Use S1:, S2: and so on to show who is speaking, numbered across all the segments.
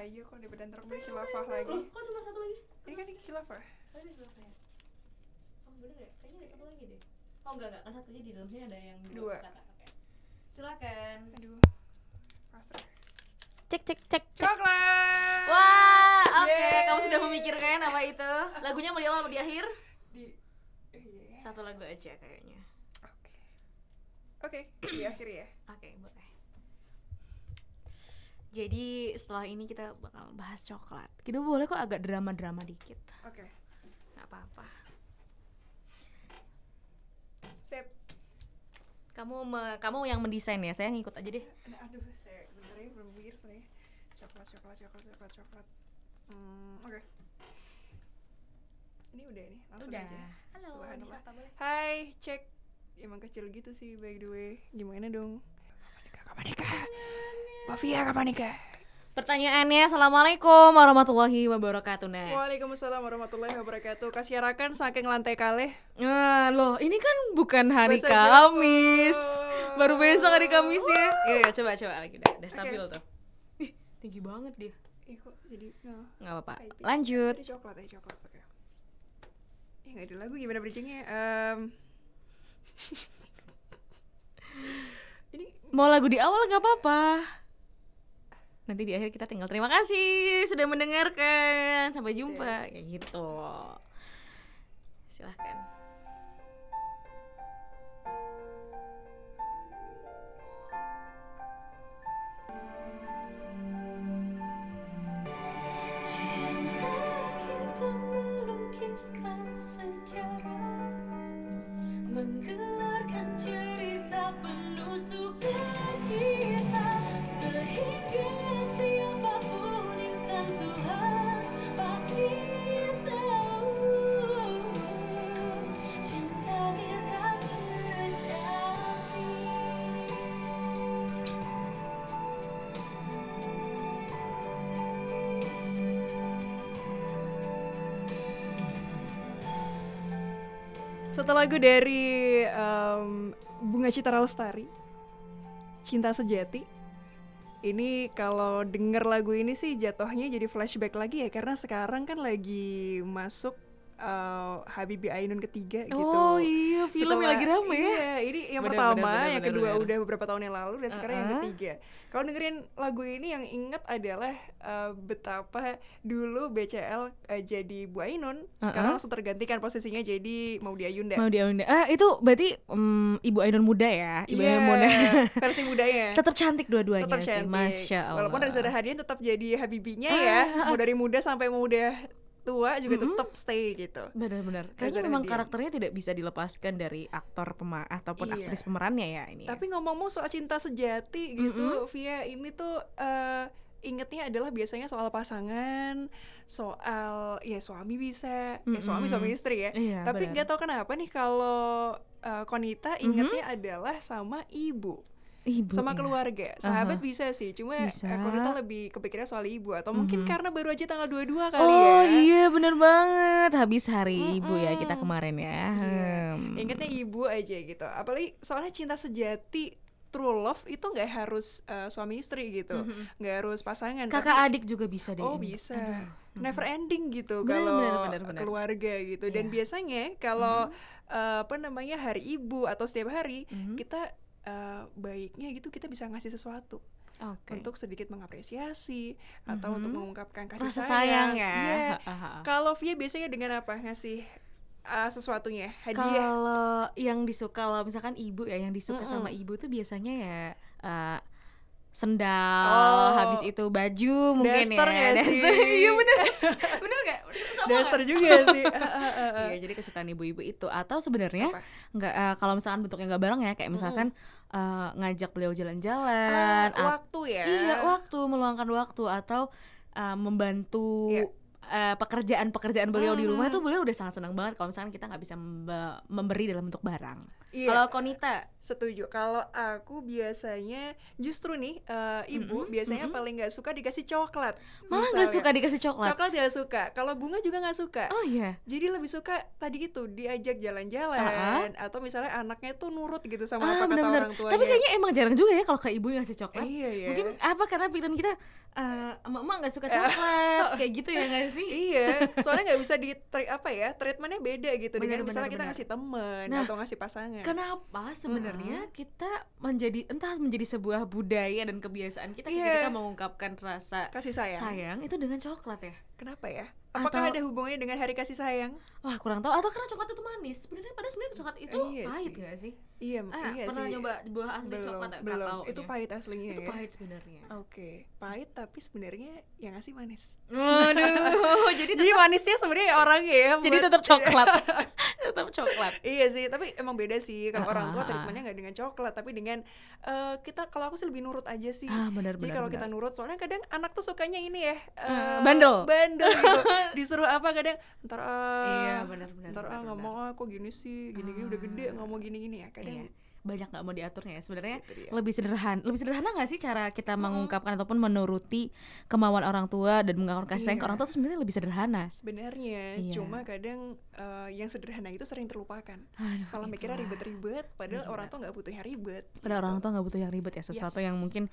S1: aja kok daripada ntar kembali khilafah lagi
S2: Loh, kok cuma satu lagi?
S1: ini kan khilafah
S2: Oh, ini sebelah kanan. Oh, bener ya? Kayaknya ada satu lagi deh. Oh, enggak, enggak. Kan satunya di dalam sini ada yang
S1: Dua.
S2: kata. Oke. Silakan.
S1: aduh pasrah
S3: Cek cek cek. cek.
S1: coklat
S2: Wah, oke.
S1: Yeay.
S2: Kamu sudah memikirkan apa itu? Lagunya mau di awal mau di akhir?
S1: di iya.
S2: Satu lagu aja kayaknya.
S1: oke oke di akhir ya
S2: Oke, boleh. Jadi setelah ini kita bakal bahas coklat. Kita boleh kok agak drama-drama dikit.
S1: oke
S2: Gak apa-apa.
S1: sip
S2: Kamu me- kamu yang mendesain ya, saya ngikut aja deh.
S1: Aduh saya bener ya belum mikir sebenarnya coklat coklat coklat coklat coklat hmm, oke ini udah nih langsung aja
S2: Halo,
S1: Subhanallah.
S2: disapa boleh.
S1: Hai, cek. Emang kecil gitu sih by the way. Gimana dong? Kapan nikah? Mbak Via kapan nikah?
S2: Pertanyaannya, Assalamualaikum warahmatullahi wabarakatuh. Nah,
S1: Waalaikumsalam warahmatullahi wabarakatuh. Kasiarakan saking lantai kaleh.
S2: Nah, loh, ini kan bukan hari
S1: Besok
S2: Kamis.
S1: jemput.
S2: Baru besok hari Kamis ya. Iya, iya, coba coba lagi udah, udah stabil tuh. Ih, tinggi banget dia.
S1: Ih kok jadi nggak?
S2: Nggak apa-apa. Lanjut.
S1: Tadi coklat ya coklat. Oke. Eh nggak ada lagu gimana bridgingnya? Em, ini
S2: Mau lagu di awal nggak apa-apa. Nanti di akhir kita tinggal terima kasih sudah mendengarkan. Sampai jumpa. Kayak gitu. Silahkan.
S4: Melukiskan sejarah
S1: satu lagu dari em, Bunga Citra Lestari. Cinta Sejati. Ini kalau denger lagu ini sih jatuhnya jadi flashback lagi ya karena sekarang kan lagi masuk eh, Habibie Ainun ketiga gitu.
S2: Oh iya, film yang lagi rame ya.
S1: Iya, ini yang
S2: Bener,
S1: pertama,
S2: bener, bener,
S1: yang
S2: bener,
S1: kedua
S2: bener.
S1: udah beberapa tahun yang lalu dan sekarang yang
S2: Uh-uh.
S1: ketiga. Kalau dengerin lagu ini yang inget adalah eh, betapa dulu BCL eh, jadi Bu Ainun, sekarang
S2: Uh-uh.
S1: langsung tergantikan posisinya jadi Maudy Ayunda.
S2: Mau diundang. Ah, itu berarti mm, Ibu Ainun muda ya? Ibu
S1: Iya,
S2: Ainun muda.
S1: versi mudanya.
S2: Tetap cantik dua-duanya sih.
S1: cantik.
S2: Masya Allah.
S1: Walaupun Reza Rahadian tetap jadi Habibinya
S2: Ah,
S1: ya,
S2: ah,
S1: mau dari muda sampai mau udah tua juga
S2: Mm-mm.
S1: tetap stay gitu.
S2: Benar-benar. Kayaknya memang karakternya tidak bisa dilepaskan dari aktor pema ataupun
S1: Iya.
S2: aktris pemerannya ya ini. ya.
S1: Tapi ngomong-ngomong soal cinta sejati gitu, Via ini tuh eh, ingetnya adalah biasanya soal pasangan, soal ya suami bisa, ya suami suami istri ya.
S2: Iya,
S1: Tapi nggak tahu kenapa nih kalau eh, Konita ingetnya adalah sama ibu,
S2: Ibu
S1: sama
S2: ya.
S1: keluarga. Sahabat bisa sih, cuma eh,
S2: Bisa.
S1: Konita lebih kepikiran soal ibu atau mungkin
S2: Mhm.
S1: karena baru aja tanggal 22 kali
S2: Oh
S1: ya.
S2: iya bener banget Habis hari ibu ya kita
S1: Mm-mm.
S2: kemarin ya
S1: Iya.
S2: Hmm.
S1: Ingatnya ibu aja gitu. Apalagi soalnya cinta sejati true love itu nggak harus eh, suami istri gitu,
S2: Mhm.
S1: nggak harus pasangan.
S2: Kakak
S1: tapi-
S2: adik juga bisa deh
S1: Oh
S2: ini.
S1: bisa,
S2: Aduh.
S1: never ending gitu kalau
S2: bener.
S1: keluarga gitu. Dan
S2: Iya. Mhm.
S1: biasanya kalau eh, apa namanya hari ibu atau setiap hari
S2: Mhm.
S1: kita eh, baiknya gitu kita bisa ngasih sesuatu
S2: Oke.
S1: untuk sedikit mengapresiasi atau untuk
S2: Mhm.
S1: mengungkapkan kasih
S2: Rasa
S1: sayang.
S2: sayang ya
S1: Iya. Kalau Via biasanya dengan apa ngasih eh, sesuatunya hadiah?
S2: Kalau yang disuka kalau misalkan ibu ya yang disuka
S1: Mm-mm.
S2: sama ibu tuh biasanya ya eh, sendal,
S1: Oh.
S2: habis itu baju mungkin
S1: Daster
S2: ya.
S1: sih?
S2: Iya bener. bener sama nggak?
S1: Daster juga sih.
S2: Iya, jadi kesukaan ibu-ibu itu atau sebenarnya nggak eh, kalau misalkan bentuknya nggak bareng ya kayak misalkan eh, ngajak beliau
S1: Ah,
S2: jalan-jalan at-
S1: waktu ya.
S2: iya waktu meluangkan waktu atau eh, membantu
S1: Iya.
S2: eh, pekerjaan-pekerjaan beliau di rumah itu beliau udah sangat senang banget kalau misalkan kita nggak bisa memberi dalam bentuk barang.
S1: Iya.
S2: Kalau Konita,
S1: Setuju. Kalau aku biasanya justru nih eh, ibu
S2: Mm-mm,
S1: biasanya
S2: mm-mm.
S1: paling nggak suka dikasih coklat.
S2: malah nggak suka dikasih coklat.
S1: Coklat nggak suka. Kalau bunga juga nggak suka.
S2: Oh iya.
S1: Jadi lebih suka tadi itu diajak jalan-jalan atau misalnya anaknya tuh nurut gitu sama
S2: Ah,
S1: apa kata orang tuanya.
S2: Tapi kayaknya emang jarang juga ya kalau kayak ibu yang ngasih coklat.
S1: iya ya.
S2: Mungkin apa karena pikiran kita eh emak nggak suka coklat kayak gitu ya nggak sih?
S1: iya, soalnya nggak bisa di apa ya treatmentnya beda gitu
S2: Benar,
S1: dengan misalnya
S2: benar,
S1: kita ngasih temen
S2: Nah,
S1: atau ngasih pasangan.
S2: Kenapa sebenarnya kita menjadi entah menjadi sebuah budaya dan kebiasaan kita ketika
S1: Iya.
S2: mengungkapkan rasa
S1: kasih sayang.
S2: sayang itu dengan coklat ya?
S1: Kenapa ya? Apakah
S2: Atau-
S1: ada hubungannya dengan hari kasih sayang?
S2: Wah kurang tahu atau karena coklat itu manis? Sebenarnya padahal sebenarnya coklat itu
S1: Iya
S2: pahit
S1: sih.
S2: nggak sih?
S1: Iya,
S2: Ah,
S1: iya
S2: pernah
S1: sih.
S2: nyoba buah asli
S1: belum,
S2: coklat
S1: belum.
S2: taunya?
S1: Itu pahit aslinya
S2: Itu
S1: ya.
S2: pahit sebenarnya.
S1: Oke, pahit tapi sebenarnya yang ngasih manis.
S2: Waduh, jadi
S1: Jadi manisnya sebenarnya orangnya ya.
S2: jadi
S1: buat-
S2: tetap coklat. tetap coklat.
S1: Iya sih, tapi emang beda sih kalau
S2: Ah,
S1: orang tua
S2: ah,
S1: treatmentnya nggak dengan coklat, tapi dengan eh, kita kalau aku sih lebih nurut aja sih.
S2: Ah, benar
S1: Jadi kalau kita nurut, soalnya kadang anak tuh sukanya ini ya,
S2: Hmm, bandel.
S1: bandel gitu. Disuruh apa kadang, ntar ah,
S2: Iya, benar benar.
S1: ntar ah nggak mau kok gini sih, gini-gini udah gede
S2: Ah.
S1: nggak mau gini-gini ya kadang.
S2: Iya. banyak nggak mau diaturnya ya sebenarnya
S1: Itu dia.
S2: lebih sederhana lebih sederhana nggak sih cara kita
S1: Mm-mm.
S2: mengungkapkan ataupun menuruti kemauan orang tua dan mengungkapkan kasih sayang ke
S1: Iya.
S2: orang tua itu sebenarnya lebih sederhana
S1: Sebenarnya,
S2: Iya.
S1: cuma kadang eh, yang sederhana itu sering terlupakan.
S2: Aduh,
S1: Kalau mikirnya
S2: itulah.
S1: ribet-ribet, padahal
S2: Iya.
S1: orang tuh nggak butuh yang ribet.
S2: Padahal
S1: gitu.
S2: orang tua nggak butuh yang ribet ya sesuatu yang
S1: Yes.
S2: mungkin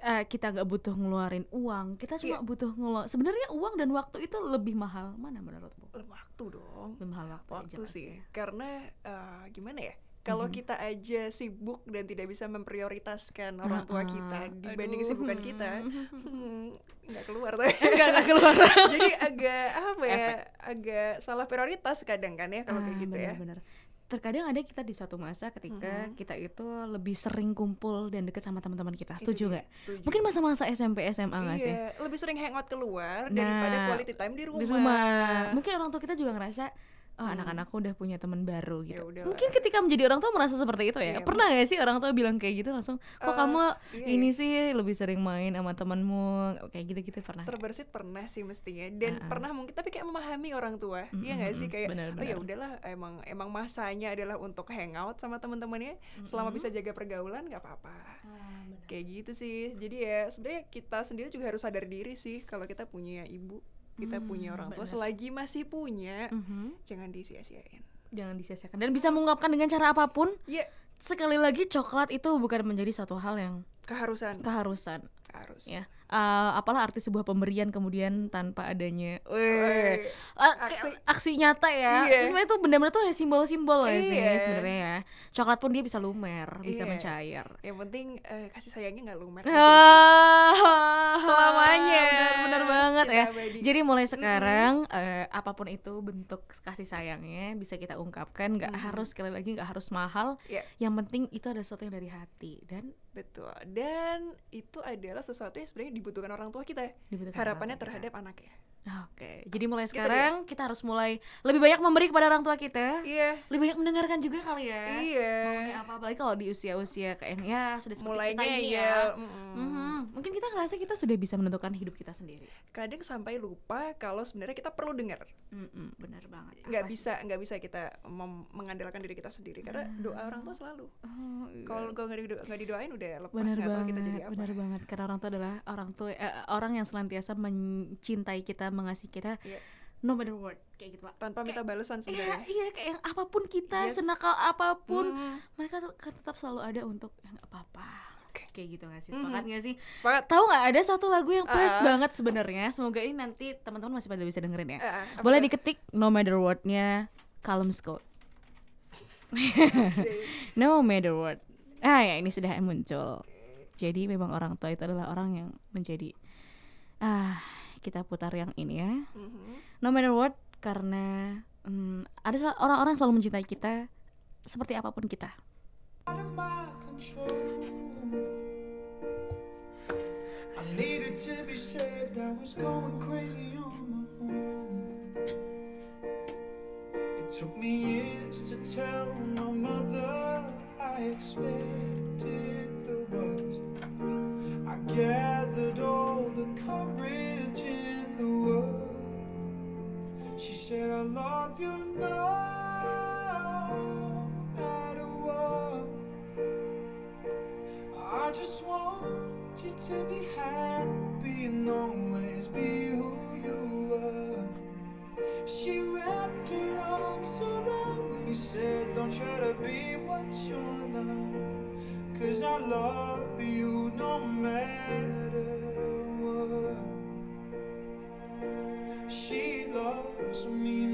S2: uh, kita nggak butuh ngeluarin uang kita cuma
S1: Iya.
S2: butuh ngelu sebenarnya uang dan waktu itu lebih mahal mana menurutmu
S1: waktu dong.
S2: lebih mahal waktu,
S1: waktu sih
S2: ya.
S1: karena eh, gimana ya kalau
S2: Mhm.
S1: kita aja sibuk dan tidak bisa memprioritaskan orang tua kita dibanding
S2: aduh.
S1: kesibukan kita hmm, nggak keluar. Tuh
S2: nggak nggak keluar.
S1: Jadi agak apa ya agak salah prioritas kadang kan ya kalau kayak
S2: Ah,
S1: gitu ya.
S2: benar-benar. terkadang ada kita di suatu masa ketika
S1: Mhm.
S2: kita itu lebih sering kumpul dan deket sama teman-teman kita. Setuju nggak? mungkin masa-masa SMP SMA nggak sih?
S1: Iya lebih sering hangout keluar daripada
S2: Nah,
S1: quality time di rumah,
S2: di rumah. Mungkin orang tua kita juga ngerasa oh
S1: Hmm.
S2: anak-anakku udah punya teman baru
S1: Ya
S2: gitu.
S1: udahlah.
S2: mungkin ketika menjadi orang tua merasa seperti itu ya.
S1: Iya,
S2: pernah gak sih orang tua bilang kayak gitu langsung kok
S1: Eh,
S2: kamu
S1: iya,
S2: ini
S1: iya.
S2: sih lebih sering main sama temanmu? Kayak gitu-gitu pernah
S1: terbersit pernah sih mestinya. Dan
S2: Ah, ah.
S1: pernah mungkin tapi kayak memahami orang tua.
S2: Mm,
S1: iya nggak sih? kayak
S2: benar,
S1: oh ya udahlah emang emang masanya adalah untuk hangout sama teman-temannya. Selama
S2: Mm-mm.
S1: bisa jaga pergaulan nggak apa-apa.
S2: Ah, benar.
S1: kayak gitu sih. Jadi ya sebenarnya kita sendiri juga harus sadar diri sih kalau kita punya ibu kita punya
S2: Hmm,
S1: orang tua
S2: benar.
S1: selagi masih punya
S2: Mhm.
S1: jangan disia-siain
S2: jangan disia-siakan dan bisa mengungkapkan dengan cara apa pun
S1: Iya.
S2: sekali lagi coklat itu bukan menjadi satu hal yang
S1: keharusan
S2: keharusan
S1: harus
S2: ya Eh, apalah arti sebuah pemberian kemudian tanpa adanya Weh. Eh,
S1: Aksi.
S2: aksi nyata ya
S1: Iya.
S2: sebenarnya itu benar-benar tuh ya simbol-simbol ya sih
S1: Iya.
S2: sebenarnya ya coklat pun dia bisa lumer bisa
S1: Iya.
S2: mencair
S1: yang penting eh, kasih sayangnya nggak lumer.
S2: Ah,
S1: selamanya
S2: benar, banget
S1: Cinta
S2: ya
S1: abadi.
S2: jadi mulai sekarang eh, apa pun itu bentuk kasih sayangnya bisa kita ungkapkan nggak
S1: Mhm.
S2: harus sekali lagi nggak harus mahal
S1: Iya.
S2: yang penting itu ada sesuatu yang dari hati dan
S1: betul dan itu adalah sesuatu yang sebenarnya dibutuhkan orang tua kita
S2: dibutuhkan
S1: harapannya
S2: orang tua kita. Oke, jadi mulai
S1: Gitu
S2: sekarang kita harus mulai lebih banyak memberi kepada orang tua kita,
S1: iya
S2: lebih banyak mendengarkan juga kali ya.
S1: iya
S2: Maunya apa apalagi kalau di usia-usia kayak ya sudah seperti
S1: mulainya
S2: kita ini
S1: ya
S2: ya.
S1: mm-mm.
S2: Mhm. Mungkin kita ngerasa kita sudah bisa menentukan hidup kita sendiri.
S1: kadang sampai lupa kalau sebenarnya kita perlu dengar
S2: Mm-mm, benar banget.
S1: nggak
S2: Apa
S1: bisa nggak bisa kita mengandalkan diri kita sendiri karena doa orang tua selalu
S2: Oh, iya.
S1: kalau kalau nggak dido- nggak didoain udah lepas nggak tahu
S2: banget,
S1: kita jadi apa
S2: benar banget. Karena orang tua adalah orang tua eh, orang yang senantiasa mencintai kita, mengasihi kita,
S1: Iya.
S2: no matter what, kayak gitu pak.
S1: tanpa minta balasan
S2: Iya,
S1: sebenarnya
S2: iya kayak yang apa pun kita,
S1: Yes.
S2: senakal apa pun,
S1: Mm,
S2: mereka tetap selalu ada untuk ya nggak apa-apa.
S1: Oke.
S2: Kayak gitu gak sih?
S1: Mhm.
S2: Sepakat gak sih?
S1: sepakat
S2: Tahu nggak ada satu lagu yang pas
S1: Ah.
S2: banget sebenarnya. Semoga ini nanti teman-teman masih pada bisa dengerin ya.
S1: Apa
S2: Boleh diketik no matter what-nya Calum Scott. No matter what. Ah ya ini sudah muncul. Jadi memang orang tua itu adalah orang yang menjadi ah kita putar yang ini ya.
S1: Mhm.
S2: No matter what karena hmm, ada sel- orang-orang selalu mencintai kita seperti apa pun kita.
S5: out of my control. I needed to be saved, I was going crazy on my own. It took me years to tell my mother I expected love you no matter what. I just want you to be happy and always be who you are. She wrapped her arms around me, said, Don't try to be what you're not. Cause I love you no matter what. She loves me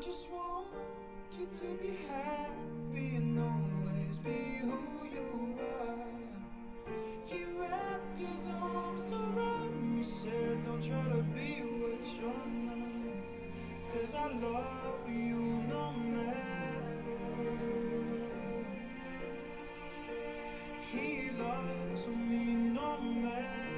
S5: just want you to be happy and always be who you are. He wrapped his arms around me, said, Don't try to be what you're not. Cause I love you no matter. He loves me no matter.